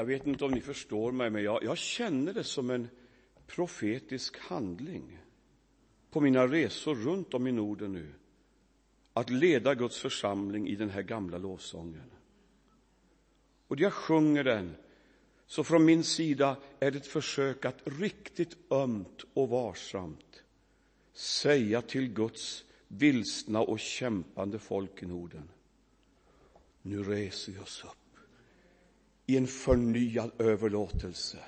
Jag vet inte om ni förstår mig, men jag, jag känner det som en profetisk handling på mina resor runt om i Norden nu att leda Guds församling i den här gamla lovsången. Och jag sjunger den, så från min sida är det ett försök att riktigt ömt och varsamt säga till Guds vilsna och kämpande folk i Norden. Nu reser vi oss upp i en förnyad överlåtelse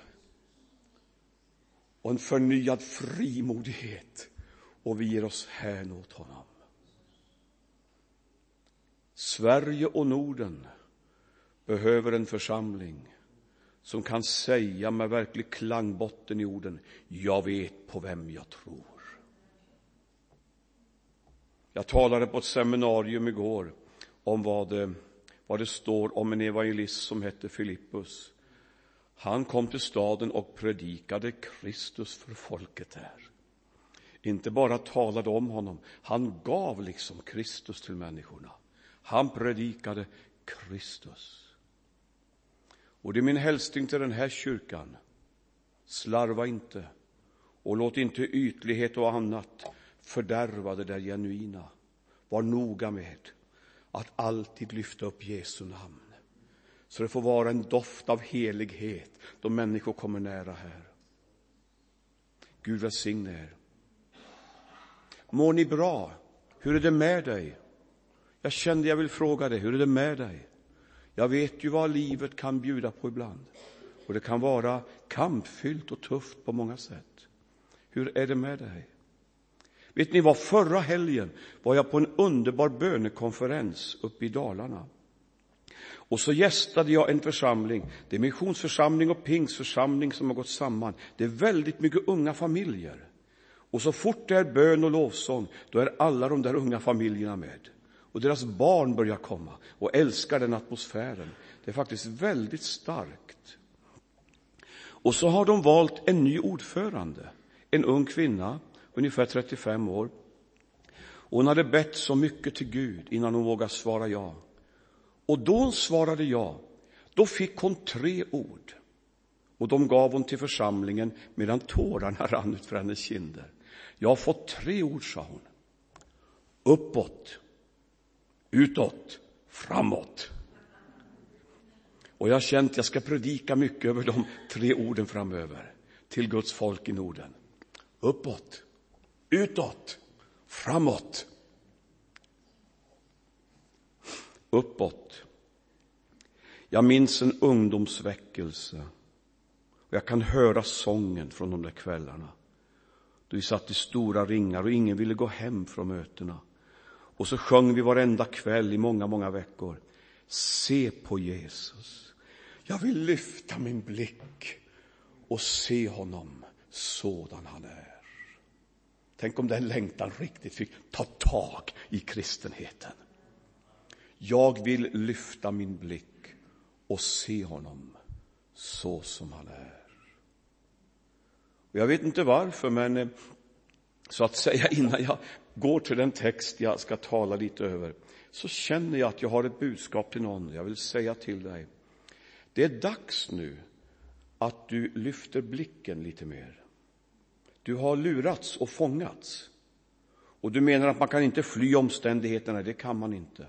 och en förnyad frimodighet och vi ger oss hän åt honom. Sverige och Norden behöver en församling som kan säga med verklig klangbotten i orden, jag vet på vem jag tror. Jag talade på ett seminarium igår om vad det, vad det står om en evangelist som hette Filippus. Han kom till staden och predikade Kristus för folket där. Inte bara talade om honom, han gav liksom Kristus till människorna. Han predikade Kristus. Och det är min hälsning till den här kyrkan. Slarva inte och låt inte ytlighet och annat fördärva det där genuina. Var noga med att alltid lyfta upp Jesu namn. Så det får vara en doft av helighet då människor kommer nära här. Gud välsigne er. Mår ni bra? Hur är det med dig? Jag kände jag vill fråga dig, hur är det med dig? Jag vet ju vad livet kan bjuda på ibland. Och det kan vara kampfyllt och tufft på många sätt. Hur är det med dig? Vet ni vad, förra helgen var jag på en underbar bönekonferens uppe i Dalarna. Och så gästade jag en församling, det är missionsförsamling och pingsförsamling som har gått samman. Det är väldigt mycket unga familjer. Och så fort det är bön och lovsång, då är alla de där unga familjerna med. Och deras barn börjar komma och älskar den atmosfären. Det är faktiskt väldigt starkt. Och så har de valt en ny ordförande, en ung kvinna, ungefär 35 år. hon hade bett så mycket till Gud innan hon vågade svara ja. Och då hon svarade ja, då fick hon tre ord. Och de gav hon till församlingen medan tårarna rann ut för hennes kinder. Jag har fått tre ord, sa hon. Uppåt, utåt, framåt. Och jag har känt att jag ska predika mycket över de tre orden framöver till Guds folk i Norden. Uppåt, utåt, framåt. Uppåt. Jag minns en ungdomsväckelse. Och jag kan höra sången från de där kvällarna. Då vi satt i stora ringar och ingen ville gå hem från mötena. Och så sjöng vi varenda kväll i många, många veckor. Se på Jesus. Jag vill lyfta min blick och se honom sådan han är. Tänk om den längtan riktigt fick ta tag i kristenheten. Jag vill lyfta min blick och se honom så som han är. Jag vet inte varför, men eh, så att säga innan jag går till den text jag ska tala lite över, så känner jag att jag har ett budskap till någon. Jag vill säga till dig, det är dags nu att du lyfter blicken lite mer. Du har lurats och fångats. Och du menar att man kan inte fly omständigheterna, det kan man inte.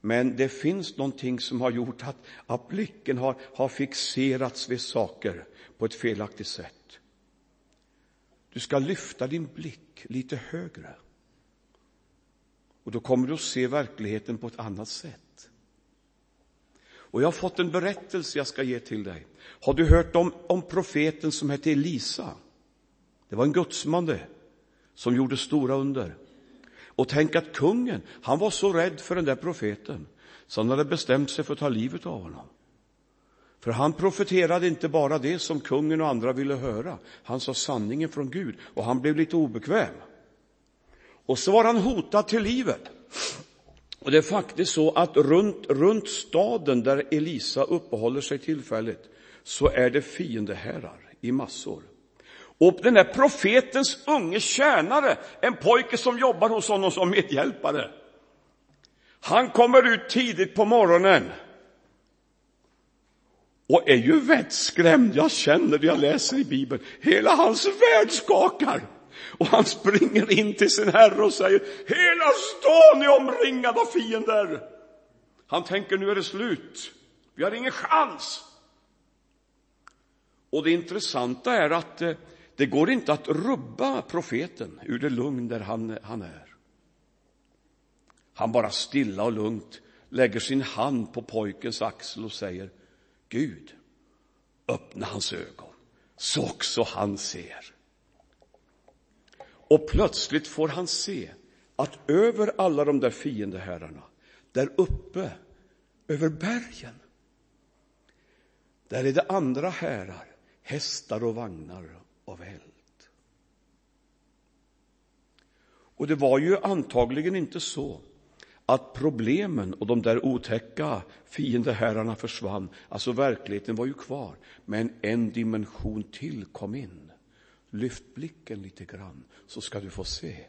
Men det finns någonting som har gjort att, att blicken har, har fixerats vid saker på ett felaktigt sätt. Du ska lyfta din blick lite högre. Och då kommer du att se verkligheten på ett annat sätt. Och jag har fått en berättelse jag ska ge till dig. Har du hört om, om profeten som hette Elisa? Det var en gudsman det, som gjorde stora under. Och tänk att kungen, han var så rädd för den där profeten, så han hade bestämt sig för att ta livet av honom. För han profeterade inte bara det som kungen och andra ville höra. Han sa sanningen från Gud och han blev lite obekväm. Och så var han hotad till livet. Och det är faktiskt så att runt, runt staden där Elisa uppehåller sig tillfälligt så är det fiendehärar i massor. Och den där profetens unge tjänare, en pojke som jobbar hos honom som medhjälpare, han kommer ut tidigt på morgonen och är ju vettskrämd. Jag känner det jag läser i Bibeln. Hela hans värld skakar. Och han springer in till sin herre och säger, hela stan är omringad av fiender. Han tänker, nu är det slut. Vi har ingen chans. Och det intressanta är att eh, det går inte att rubba profeten ur det lugn där han, han är. Han bara stilla och lugnt lägger sin hand på pojkens axel och säger Gud, öppna hans ögon så också han ser. Och plötsligt får han se att över alla de där fiendeherrarna, där uppe, över bergen, där är det andra härar, hästar och vagnar av eld. Och det var ju antagligen inte så att problemen och de där otäcka fiendeherrarna försvann. Alltså verkligheten var ju kvar, men en dimension till kom in. Lyft blicken lite grann så ska du få se.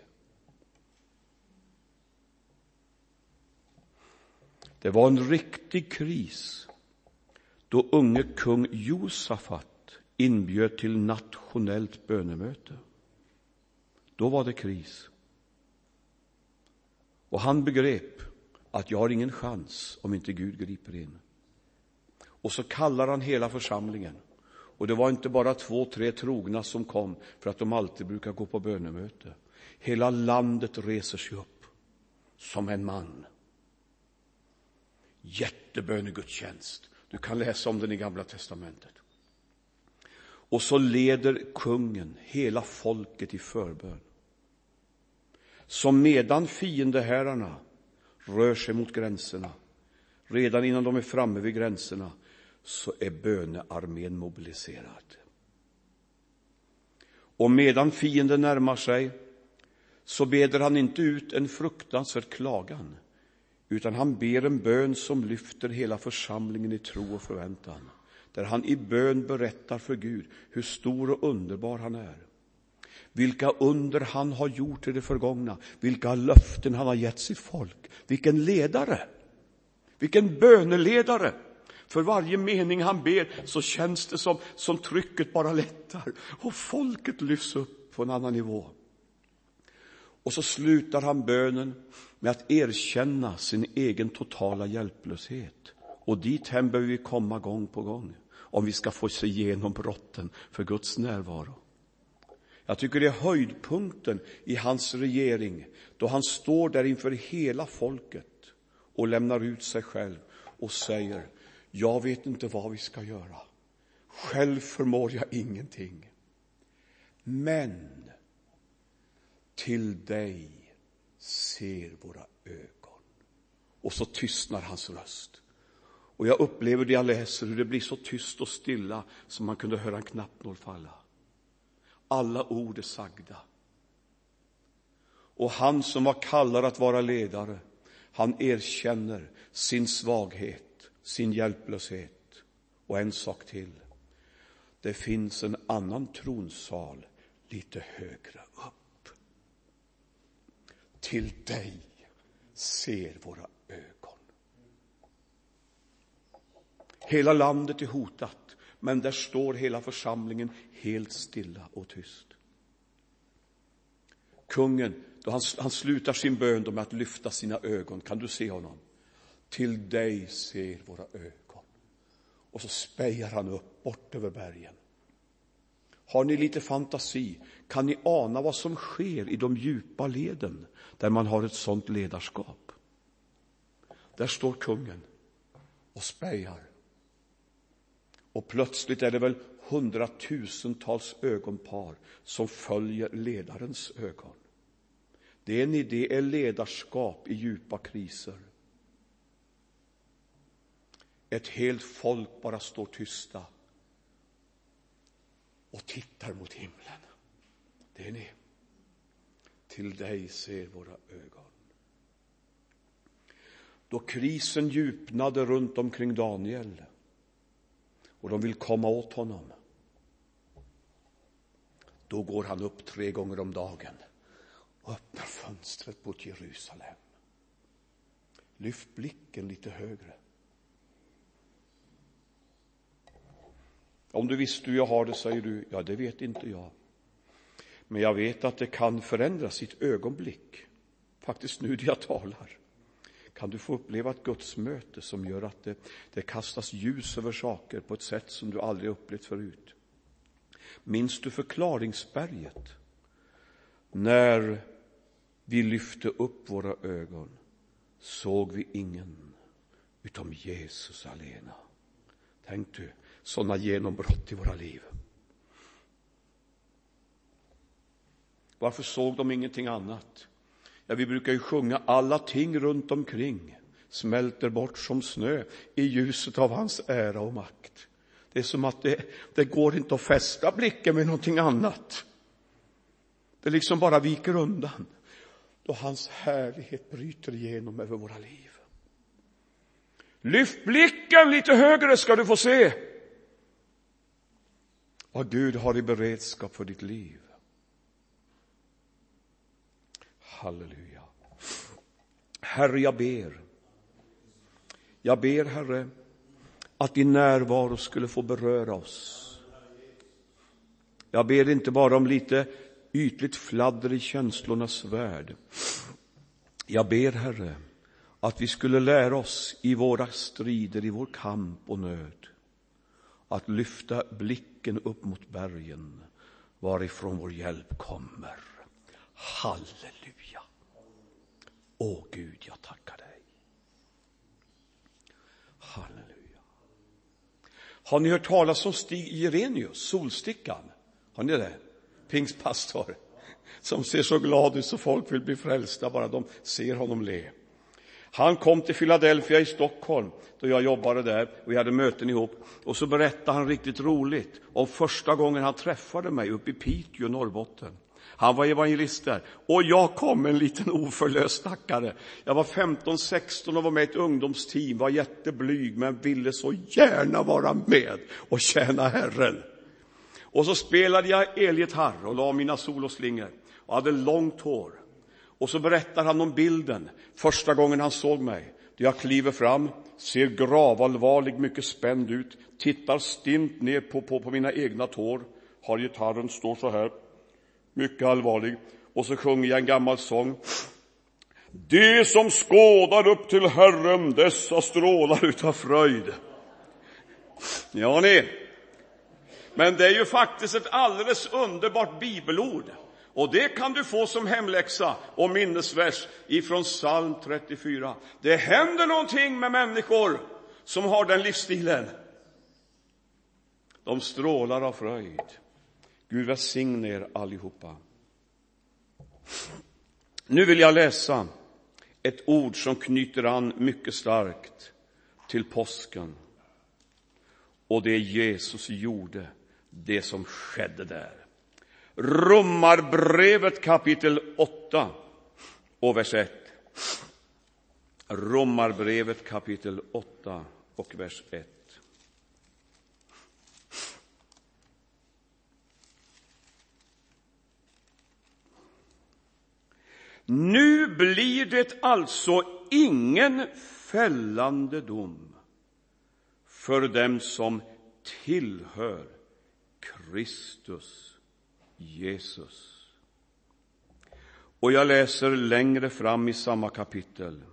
Det var en riktig kris då unge kung Josafat inbjöd till nationellt bönemöte. Då var det kris. Och han begrep att jag har ingen chans om inte Gud griper in. Och så kallar han hela församlingen. Och det var inte bara två, tre trogna som kom för att de alltid brukar gå på bönemöte. Hela landet reser sig upp som en man. Jättebönegudstjänst. Du kan läsa om den i Gamla testamentet. Och så leder kungen hela folket i förbön. Som medan fiendeherrarna rör sig mot gränserna, redan innan de är framme vid gränserna, så är bönearmén mobiliserad. Och medan fienden närmar sig så beder han inte ut en fruktansvärd klagan, utan han ber en bön som lyfter hela församlingen i tro och förväntan där han i bön berättar för Gud hur stor och underbar han är. Vilka under han har gjort i det förgångna, vilka löften han har gett sitt folk. Vilken ledare! Vilken böneledare! För varje mening han ber så känns det som, som trycket bara lättar och folket lyfts upp på en annan nivå. Och så slutar han bönen med att erkänna sin egen totala hjälplöshet. Och dit hem behöver vi komma gång på gång om vi ska få se igenom brotten för Guds närvaro. Jag tycker det är höjdpunkten i hans regering då han står där inför hela folket och lämnar ut sig själv och säger jag vet inte vad vi ska göra. Själv förmår jag ingenting. Men till dig ser våra ögon. Och så tystnar hans röst. Och jag upplever det jag läser, hur det blir så tyst och stilla som man kunde höra en knappnål falla. Alla ord är sagda. Och han som var kallad att vara ledare, han erkänner sin svaghet, sin hjälplöshet. Och en sak till. Det finns en annan tronsal lite högre upp. Till dig ser våra ögon. Hela landet är hotat, men där står hela församlingen helt stilla och tyst. Kungen, då han, han slutar sin bön med att lyfta sina ögon, kan du se honom? Till dig ser våra ögon. Och så spejar han upp bort över bergen. Har ni lite fantasi kan ni ana vad som sker i de djupa leden där man har ett sådant ledarskap. Där står kungen och spejar. Och plötsligt är det väl hundratusentals ögonpar som följer ledarens ögon. Det är ni, det är ledarskap i djupa kriser. Ett helt folk bara står tysta och tittar mot himlen. Det är ni. Till dig ser våra ögon. Då krisen djupnade runt omkring Daniel och de vill komma åt honom. Då går han upp tre gånger om dagen och öppnar fönstret mot Jerusalem. Lyft blicken lite högre. Om du visste hur jag har det, säger du, ja, det vet inte jag. Men jag vet att det kan förändras i ett ögonblick. Faktiskt nu när jag talar kan du få uppleva ett gudsmöte som gör att det, det kastas ljus över saker på ett sätt som du aldrig upplevt förut. Minns du förklaringsberget? När vi lyfte upp våra ögon såg vi ingen utom Jesus alena. Tänk du, sådana genombrott i våra liv. Varför såg de ingenting annat? Ja, vi brukar ju sjunga alla ting runt omkring smälter bort som snö i ljuset av hans ära och makt. Det är som att det, det går inte att fästa blicken med någonting annat. Det liksom bara viker undan då hans härlighet bryter igenom över våra liv. Lyft blicken lite högre ska du få se vad Gud har i beredskap för ditt liv. Halleluja. Herre, jag ber. Jag ber, Herre, att din närvaro skulle få beröra oss. Jag ber inte bara om lite ytligt fladder i känslornas värld. Jag ber, Herre, att vi skulle lära oss i våra strider, i vår kamp och nöd, att lyfta blicken upp mot bergen varifrån vår hjälp kommer. Halleluja. Åh Gud, jag tackar dig. Halleluja. Har ni hört talas om Stig Irenius, Solstickan? Har ni det? Pingstpastor som ser så glad ut så folk vill bli frälsta bara de ser honom le. Han kom till Philadelphia i Stockholm då jag jobbade där och vi hade möten ihop. Och så berättade han riktigt roligt om första gången han träffade mig uppe i Piteå, Norrbotten. Han var evangelist där. Och jag kom, en liten oförlöst stackare. Jag var 15-16 och var med i ett ungdomsteam, var jätteblyg men ville så gärna vara med och tjäna Herren. Och så spelade jag elgitarr och la mina soloslingor och hade långt hår. Och så berättar han om bilden första gången han såg mig. Då jag kliver fram, ser gravallvarlig, mycket spänd ut, tittar stint ner på, på, på mina egna tår, har gitarren, står så här, mycket allvarlig. Och så sjunger jag en gammal sång. De som skådar upp till Herren, dessa strålar utav fröjd. Ja, ni. Men det är ju faktiskt ett alldeles underbart bibelord. Och det kan du få som hemläxa och minnesvers ifrån psalm 34. Det händer någonting med människor som har den livsstilen. De strålar av fröjd. Gud välsigne er allihopa. Nu vill jag läsa ett ord som knyter an mycket starkt till påsken. Och det Jesus gjorde, det som skedde där. Romarbrevet kapitel 8 och vers 1. Romarbrevet kapitel 8 och vers 1. Nu blir det alltså ingen fällande dom för dem som tillhör Kristus Jesus. Och jag läser längre fram i samma kapitel.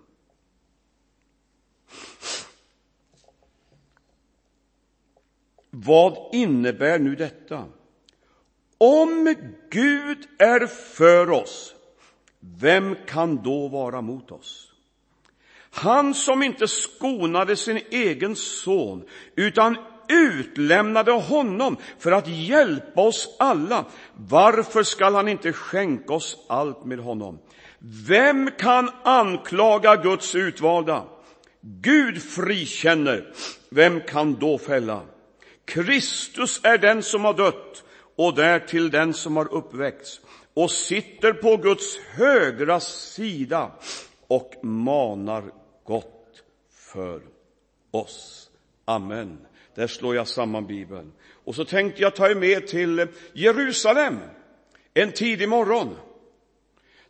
Vad innebär nu detta? Om Gud är för oss, vem kan då vara mot oss? Han som inte skonade sin egen son, utan utlämnade honom för att hjälpa oss alla. Varför skall han inte skänka oss allt med honom? Vem kan anklaga Guds utvalda? Gud frikänner. Vem kan då fälla? Kristus är den som har dött och därtill den som har uppväckts och sitter på Guds högra sida och manar gott för oss. Amen. Där slår jag samman Bibeln. Och så tänkte jag ta er med till Jerusalem en tidig morgon.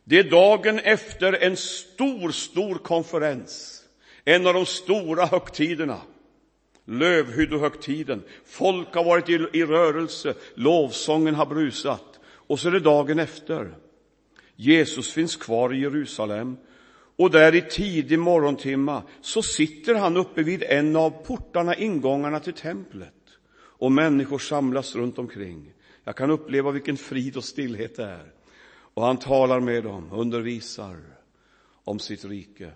Det är dagen efter en stor, stor konferens. En av de stora högtiderna. Lövhyddohögtiden. Folk har varit i, i rörelse, lovsången har brusat. Och så är det dagen efter. Jesus finns kvar i Jerusalem och där i tidig morgontimma så sitter han uppe vid en av portarna, ingångarna till templet. Och människor samlas runt omkring. Jag kan uppleva vilken frid och stillhet det är. Och han talar med dem, undervisar om sitt rike.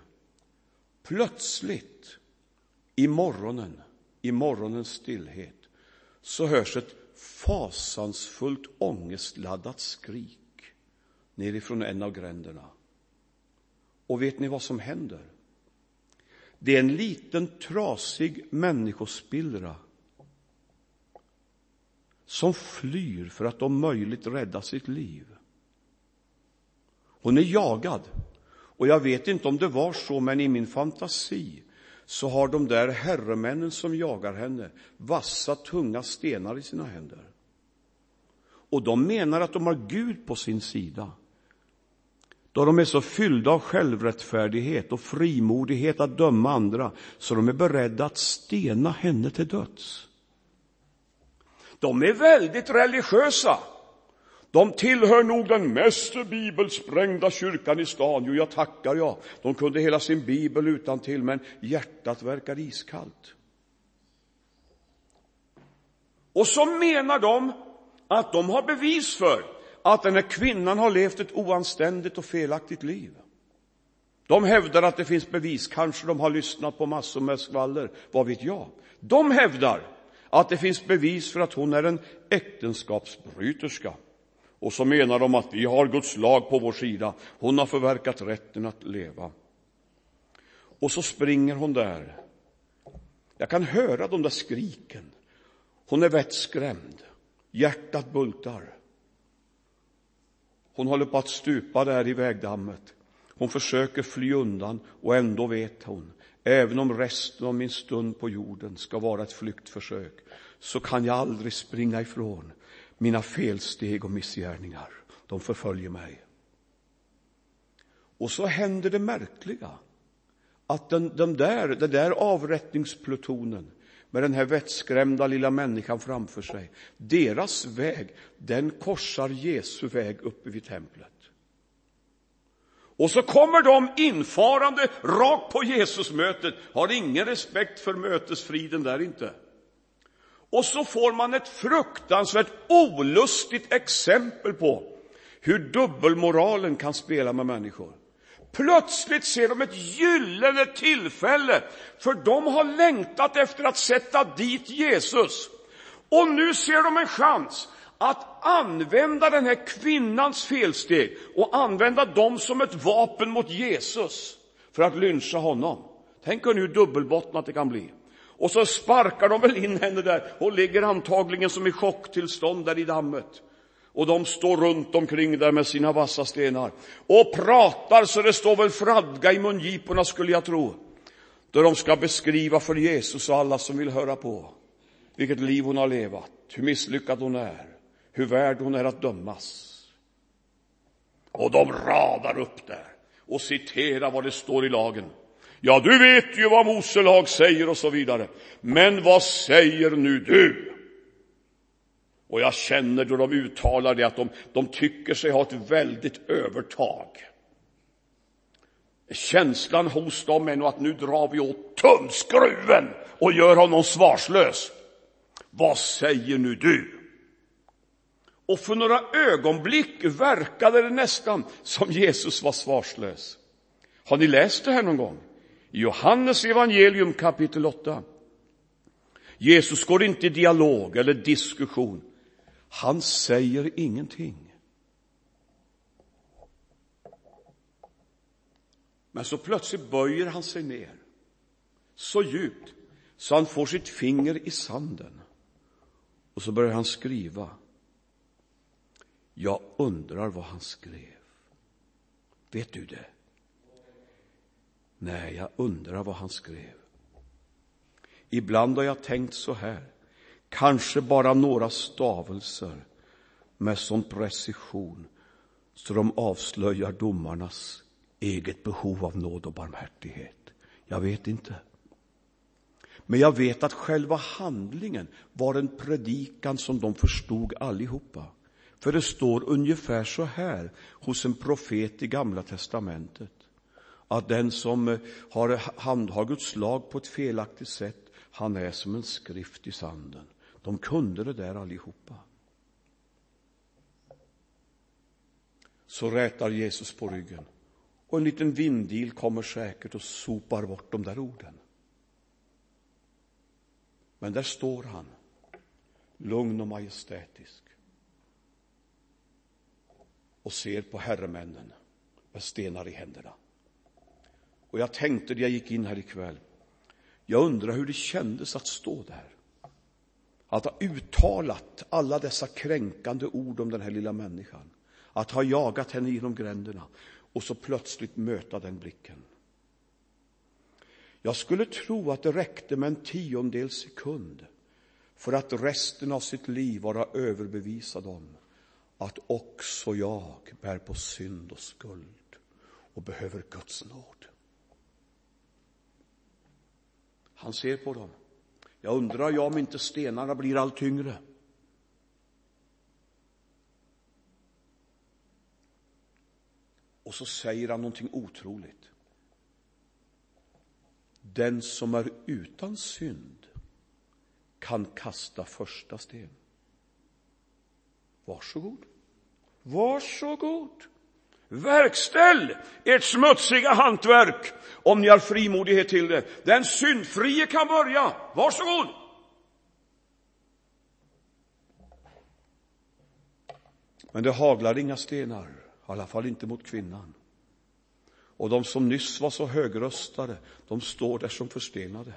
Plötsligt, i morgonen, i morgonens stillhet, så hörs ett fasansfullt ångestladdat skrik nerifrån en av gränderna. Och vet ni vad som händer? Det är en liten trasig människospillra som flyr för att om möjligt rädda sitt liv. Hon är jagad. Och jag vet inte om det var så, men i min fantasi så har de där herremännen som jagar henne vassa, tunga stenar i sina händer. Och de menar att de har Gud på sin sida då de är så fyllda av självrättfärdighet och frimodighet att döma andra så de är beredda att stena henne till döds. De är väldigt religiösa. De tillhör nog den mest bibelsprängda kyrkan i stan. Jo, jag tackar jag. De kunde hela sin bibel utan till, men hjärtat verkar iskallt. Och så menar de att de har bevis för att den här kvinnan har levt ett oanständigt och felaktigt liv. De hävdar att det finns bevis, kanske de har lyssnat på massor med skvaller, vad vet jag. De hävdar att det finns bevis för att hon är en äktenskapsbryterska. Och så menar de att vi har Guds lag på vår sida. Hon har förverkat rätten att leva. Och så springer hon där. Jag kan höra de där skriken. Hon är vettskrämd. Hjärtat bultar. Hon håller på att stupa där i vägdammet. Hon försöker fly undan och ändå vet hon, även om resten av min stund på jorden ska vara ett flyktförsök, så kan jag aldrig springa ifrån mina felsteg och missgärningar. De förföljer mig. Och så händer det märkliga att den, den där, den där avrättningsplutonen med den här vettskrämda lilla människan framför sig. Deras väg, den korsar Jesu väg uppe vid templet. Och så kommer de infarande rakt på Jesusmötet, har ingen respekt för mötesfriden där inte. Och så får man ett fruktansvärt olustigt exempel på hur dubbelmoralen kan spela med människor. Plötsligt ser de ett gyllene tillfälle, för de har längtat efter att sätta dit Jesus. Och nu ser de en chans att använda den här kvinnans felsteg och använda dem som ett vapen mot Jesus för att lyncha honom. Tänk hur dubbelbottnat det kan bli. Och så sparkar de väl in henne där hon ligger antagligen som i chocktillstånd där i dammet och de står runt omkring där med sina vassa stenar och pratar så det står väl fradga i mungiporna skulle jag tro. Där de ska beskriva för Jesus och alla som vill höra på vilket liv hon har levat, hur misslyckad hon är, hur värd hon är att dömas. Och de radar upp där och citerar vad det står i lagen. Ja, du vet ju vad Mose lag säger och så vidare. Men vad säger nu du? Och jag känner då de uttalar det att de, de tycker sig ha ett väldigt övertag. Känslan hos dem är nog att nu drar vi åt tumskruven och gör honom svarslös. Vad säger nu du? Och för några ögonblick verkade det nästan som Jesus var svarslös. Har ni läst det här någon gång? I Johannes evangelium kapitel 8. Jesus går inte i dialog eller diskussion. Han säger ingenting. Men så plötsligt böjer han sig ner så djupt så han får sitt finger i sanden. Och så börjar han skriva. Jag undrar vad han skrev. Vet du det? Nej, jag undrar vad han skrev. Ibland har jag tänkt så här. Kanske bara några stavelser med sån precision så de avslöjar domarnas eget behov av nåd och barmhärtighet. Jag vet inte. Men jag vet att själva handlingen var en predikan som de förstod allihopa. För det står ungefär så här hos en profet i Gamla testamentet. Att den som eh, har handhar Guds lag på ett felaktigt sätt, han är som en skrift i sanden. De kunde det där allihopa. Så rätar Jesus på ryggen. Och en liten vindil kommer säkert och sopar bort de där orden. Men där står han, lugn och majestätisk och ser på herremännen med stenar i händerna. Och jag tänkte när jag gick in här ikväll, jag undrar hur det kändes att stå där. Att ha uttalat alla dessa kränkande ord om den här lilla människan. Att ha jagat henne genom gränderna och så plötsligt möta den blicken. Jag skulle tro att det räckte med en tiondel sekund för att resten av sitt liv vara överbevisad om att också jag bär på synd och skuld och behöver Guds nåd. Han ser på dem. Jag undrar jag om inte stenarna blir allt tyngre. Och så säger han någonting otroligt. Den som är utan synd kan kasta första sten. Varsågod. Varsågod. Verkställ ert smutsiga hantverk om ni har frimodighet till det. Den syndfrie kan börja. Varsågod. Men det haglar inga stenar, i alla fall inte mot kvinnan. Och de som nyss var så högröstade, de står där som förstenade.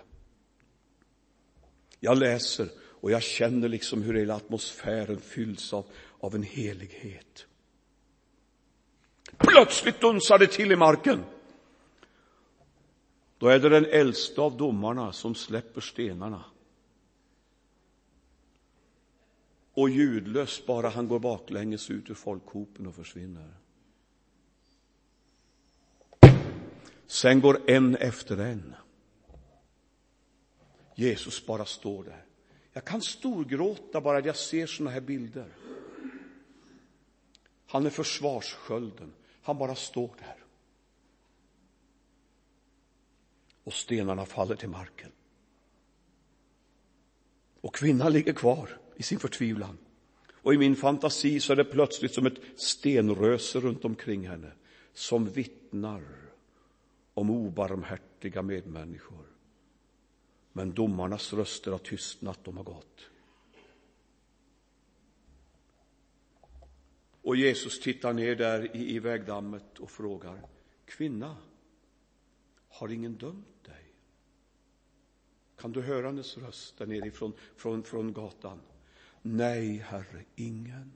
Jag läser och jag känner liksom hur hela atmosfären fylls av, av en helighet. Plötsligt dunsar det till i marken. Då är det den äldste av domarna som släpper stenarna. Och ljudlöst bara han går baklänges ut ur folkhopen och försvinner. Sen går en efter en. Jesus bara står där. Jag kan storgråta bara jag ser såna här bilder. Han är försvarsskölden. Han bara står där. Och stenarna faller till marken. Och kvinnan ligger kvar i sin förtvivlan. Och i min fantasi så är det plötsligt som ett stenröse runt omkring henne som vittnar om obarmhärtiga medmänniskor. Men domarnas röster har tystnat, de har gått. Och Jesus tittar ner där i, i vägdammet och frågar, kvinna, har ingen dömt dig? Kan du höra hennes röst där nerifrån från, från gatan? Nej, Herre, ingen.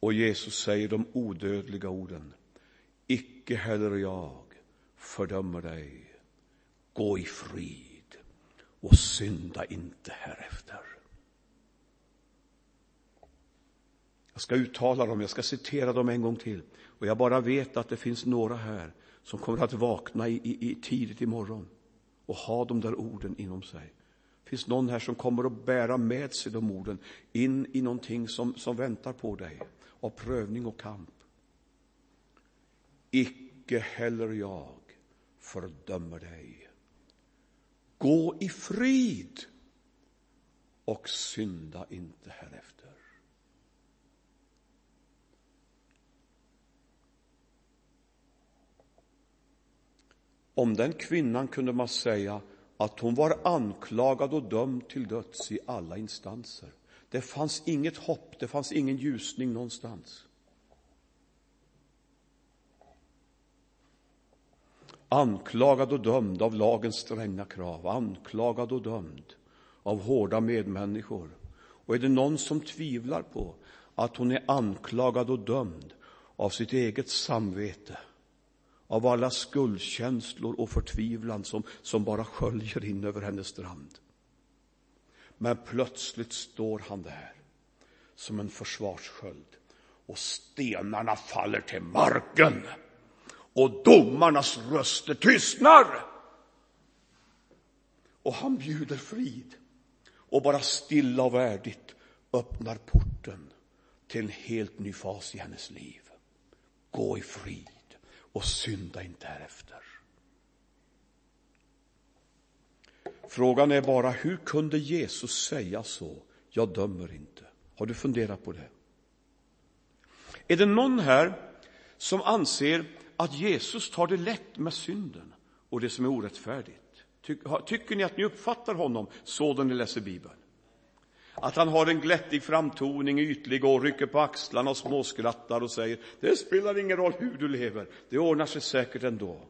Och Jesus säger de odödliga orden, icke heller jag fördömer dig. Gå i frid och synda inte härefter. Jag ska uttala dem, jag ska citera dem en gång till. Och jag bara vet att det finns några här som kommer att vakna i, i, i tidigt imorgon och ha de där orden inom sig. Det finns någon här som kommer att bära med sig de orden in i någonting som, som väntar på dig av prövning och kamp. Icke heller jag fördömer dig. Gå i frid och synda inte härefter. Om den kvinnan kunde man säga att hon var anklagad och dömd till döds i alla instanser. Det fanns inget hopp, det fanns ingen ljusning någonstans. Anklagad och dömd av lagens stränga krav, anklagad och dömd av hårda medmänniskor. Och är det någon som tvivlar på att hon är anklagad och dömd av sitt eget samvete, av alla skuldkänslor och förtvivlan som, som bara sköljer in över hennes strand. Men plötsligt står han där som en försvarssköld och stenarna faller till marken och domarnas röster tystnar. Och han bjuder frid och bara stilla och värdigt öppnar porten till en helt ny fas i hennes liv. Gå i frid och synda inte härefter. Frågan är bara, hur kunde Jesus säga så? Jag dömer inte. Har du funderat på det? Är det någon här som anser att Jesus tar det lätt med synden och det som är orättfärdigt? Tycker ni att ni uppfattar honom så när ni läser Bibeln? Att han har en glättig framtoning, ytlig och rycker på axlarna och småskrattar och säger det spelar ingen roll hur du lever, det ordnar sig säkert ändå.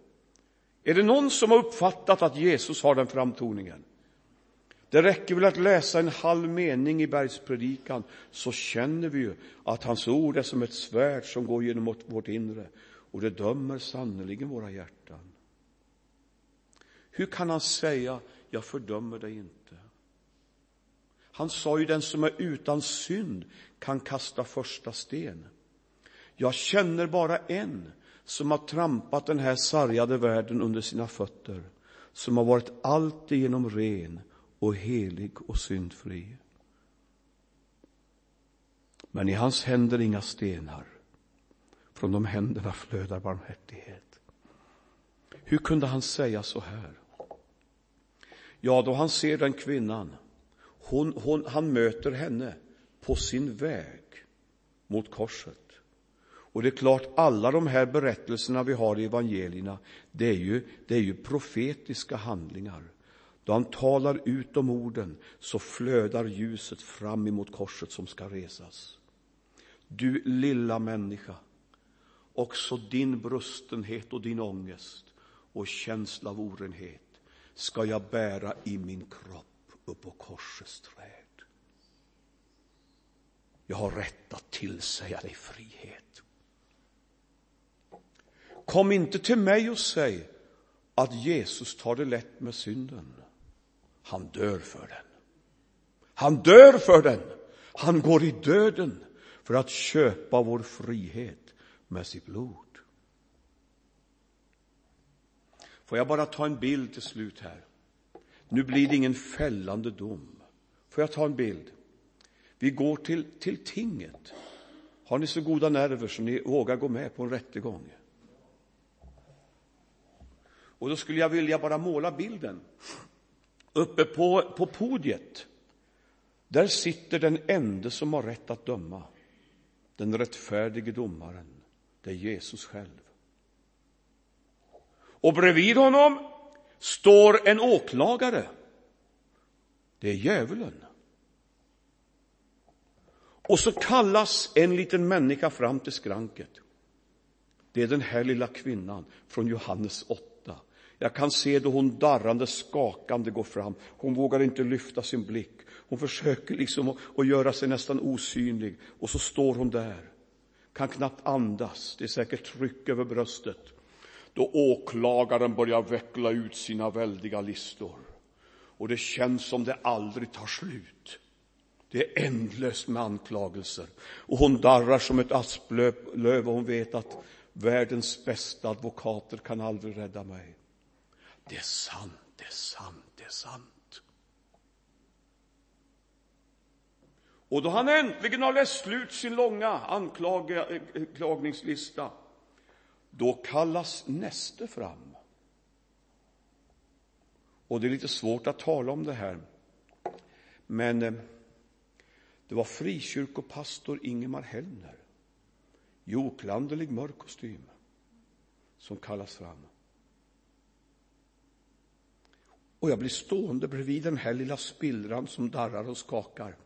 Är det någon som har uppfattat att Jesus har den framtoningen? Det räcker väl att läsa en halv mening i bergspredikan så känner vi ju att hans ord är som ett svärd som går genom vårt inre och det dömer sannerligen våra hjärtan. Hur kan han säga, jag fördömer dig inte? Han sa ju, den som är utan synd kan kasta första sten. Jag känner bara en som har trampat den här sargade världen under sina fötter, som har varit alltigenom ren och helig och syndfri. Men i hans händer inga stenar. Från de händerna flödar barmhärtighet. Hur kunde han säga så här? Ja, då han ser den kvinnan, hon, hon, han möter henne på sin väg mot korset. Och det är klart, alla de här berättelserna vi har i evangelierna, det är ju, det är ju profetiska handlingar. Då han talar ut om orden så flödar ljuset fram emot korset som ska resas. Du lilla människa, också din brustenhet och din ångest och känsla av orenhet ska jag bära i min kropp upp på korsets träd. Jag har rätt att tillsäga dig frihet. Kom inte till mig och säg att Jesus tar det lätt med synden. Han dör för den. Han dör för den. Han går i döden för att köpa vår frihet med sitt blod. Får jag bara ta en bild till slut här? Nu blir det ingen fällande dom. Får jag ta en bild? Vi går till, till tinget. Har ni så goda nerver så ni vågar gå med på en rättegång? Och då skulle jag vilja bara måla bilden. Uppe på, på podiet, där sitter den ende som har rätt att döma. Den rättfärdige domaren, det är Jesus själv. Och bredvid honom står en åklagare. Det är djävulen. Och så kallas en liten människa fram till skranket. Det är den här lilla kvinnan från Johannes 8. Jag kan se då hon darrande, skakande går fram. Hon vågar inte lyfta sin blick. Hon försöker liksom att, göra sig nästan osynlig. Och så står hon där. Kan knappt andas. Det är säkert tryck över bröstet. Då åklagaren börjar veckla ut sina väldiga listor. Och det känns som det aldrig tar slut. Det är ändlöst med anklagelser. Och hon darrar som ett asplöv och hon vet att världens bästa advokater kan aldrig rädda mig. Det är sant, det är sant, det är sant. Och då han äntligen har läst slut sin långa anklagningslista, eh, då kallas näste fram. Och det är lite svårt att tala om det här, men eh, det var frikyrkopastor Ingemar Hellner i oklanderlig mörk kostym som kallas fram. Och jag blir stående bredvid den här lilla spillran som darrar och skakar.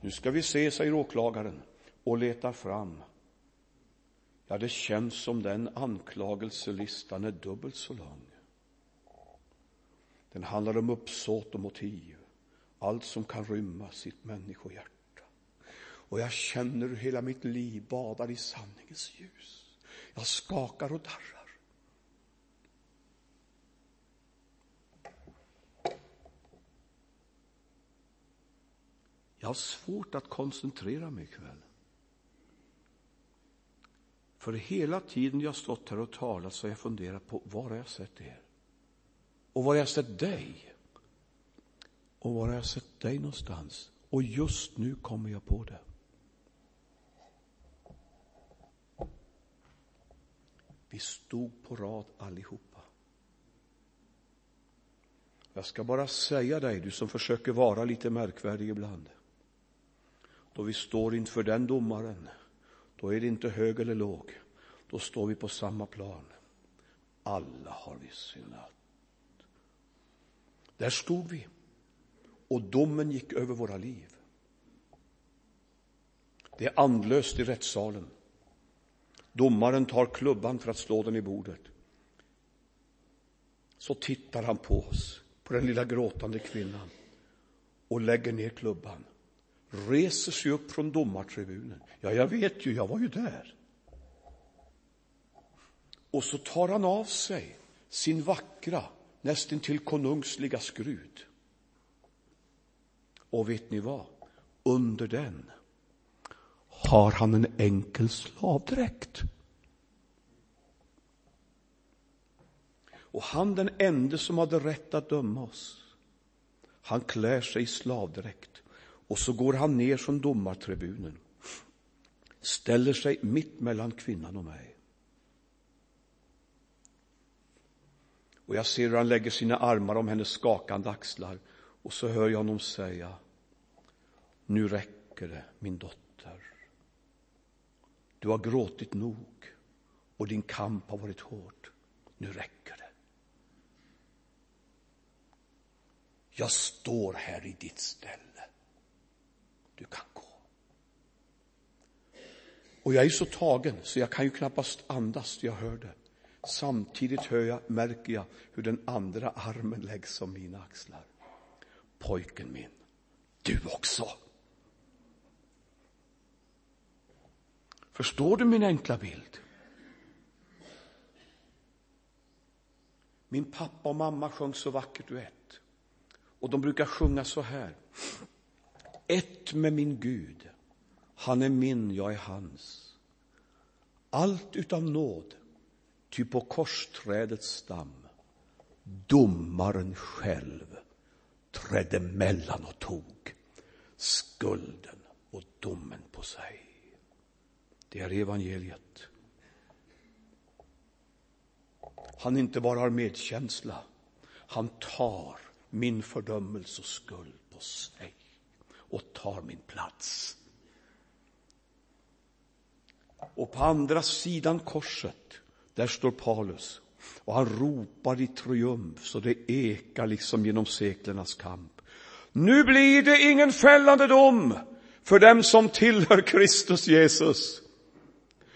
Nu ska vi se, säger åklagaren och letar fram. Ja, det känns som den anklagelselistan är dubbelt så lång. Den handlar om uppsåt och motiv, allt som kan rymma sitt människohjärta. Och jag känner hur hela mitt liv badar i sanningens ljus. Jag skakar och darrar. Jag har svårt att koncentrera mig ikväll. För hela tiden jag stått här och talat så har jag funderat på var har jag sett er? Och var har jag sett dig? Och var har jag sett dig någonstans? Och just nu kommer jag på det. Vi stod på rad allihopa. Jag ska bara säga dig, du som försöker vara lite märkvärdig ibland. Då vi står inför den domaren, då är det inte hög eller låg. Då står vi på samma plan. Alla har vi syndat. Där stod vi och domen gick över våra liv. Det är andlöst i rättssalen. Domaren tar klubban för att slå den i bordet. Så tittar han på oss, på den lilla gråtande kvinnan och lägger ner klubban. Reser sig upp från domartribunen. Ja, jag vet ju, jag var ju där. Och så tar han av sig sin vackra, nästan till konungsliga skrud. Och vet ni vad? Under den har han en enkel slavdräkt. Och han den enda som hade rätt att döma oss, han klär sig i slavdräkt och så går han ner från domartribunen, ställer sig mitt mellan kvinnan och mig. Och jag ser hur han lägger sina armar om hennes skakande axlar och så hör jag honom säga, nu räcker det min dotter. Du har gråtit nog och din kamp har varit hård. Nu räcker det. Jag står här i ditt ställe. Du kan gå. Och jag är så tagen så jag kan ju knappast andas, jag hör det. Samtidigt hör jag, märker jag hur den andra armen läggs om mina axlar. Pojken min, du också. Förstår du min enkla bild? Min pappa och mamma sjöng så vackert duett. Och de brukar sjunga så här. Ett med min Gud, han är min, jag är hans. Allt utav nåd, ty på korsträdets stam domaren själv trädde mellan och tog skulden och domen på sig. Det är evangeliet. Han inte bara har medkänsla, han tar min fördömelse och skuld på sig och tar min plats. Och på andra sidan korset, där står Paulus och han ropar i triumf så det ekar liksom genom seklernas kamp. Nu blir det ingen fällande dom för dem som tillhör Kristus Jesus.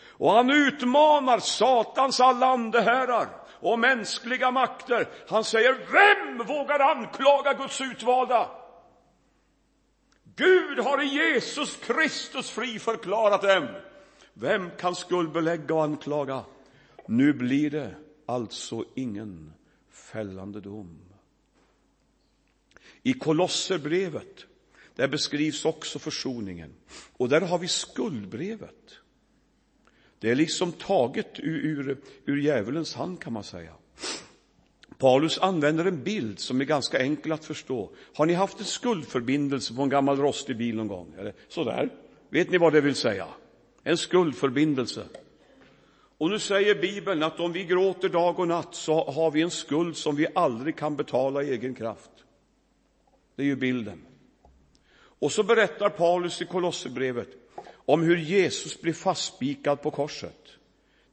Och han utmanar Satans alla andeherrar och mänskliga makter. Han säger, vem vågar anklaga Guds utvalda? Gud har i Jesus Kristus friförklarat dem. Vem kan skuldbelägga och anklaga? Nu blir det alltså ingen fällande dom. I Kolosserbrevet, där beskrivs också försoningen. Och där har vi skuldbrevet. Det är liksom taget ur, ur, ur djävulens hand kan man säga. Paulus använder en bild som är ganska enkel att förstå. Har ni haft en skuldförbindelse på en gammal rostig bil någon gång? Eller sådär? Vet ni vad det vill säga? En skuldförbindelse. Och nu säger Bibeln att om vi gråter dag och natt så har vi en skuld som vi aldrig kan betala i egen kraft. Det är ju bilden. Och så berättar Paulus i Kolosserbrevet om hur Jesus blir fastspikad på korset.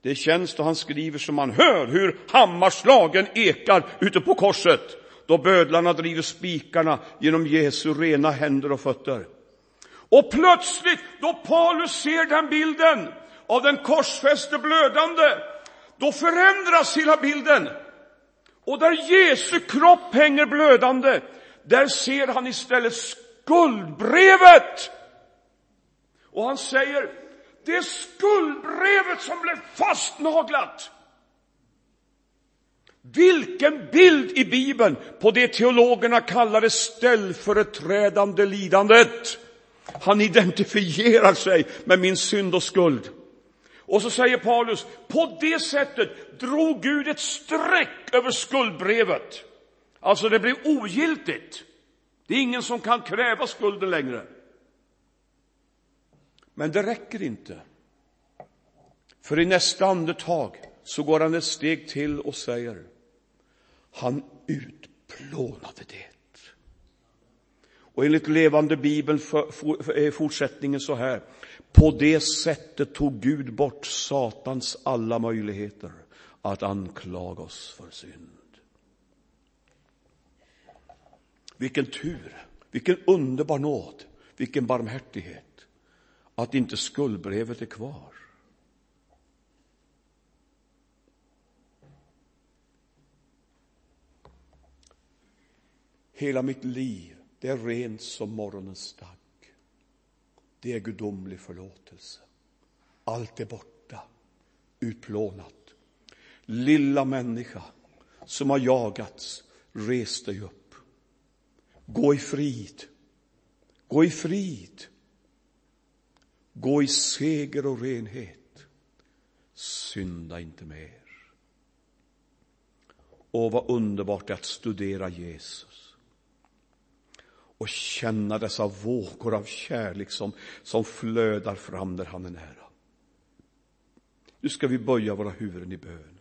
Det känns då han skriver som man hör hur hammarslagen ekar ute på korset då bödlarna driver spikarna genom Jesu rena händer och fötter. Och plötsligt, då Paulus ser den bilden av den korsfäste blödande, då förändras hela bilden. Och där Jesu kropp hänger blödande, där ser han istället skuldbrevet och han säger, det är skuldbrevet som blev fastnaglat. Vilken bild i Bibeln på det teologerna kallar det ställföreträdande lidandet. Han identifierar sig med min synd och skuld. Och så säger Paulus, på det sättet drog Gud ett streck över skuldbrevet. Alltså det blir ogiltigt. Det är ingen som kan kräva skulden längre. Men det räcker inte. För i nästa andetag så går han ett steg till och säger, han utplånade det. Och enligt levande bibeln är fortsättningen så här. På det sättet tog Gud bort Satans alla möjligheter att anklaga oss för synd. Vilken tur, vilken underbar nåd, vilken barmhärtighet att inte skuldbrevet är kvar. Hela mitt liv, det är rent som morgonens dag. Det är gudomlig förlåtelse. Allt är borta, utplånat. Lilla människa som har jagats, res dig upp. Gå i frid. Gå i frid. Gå i seger och renhet. Synda inte mer. Och vad underbart det är att studera Jesus och känna dessa vågor av kärlek som, som flödar fram när han är nära. Nu ska vi böja våra huvuden i bön.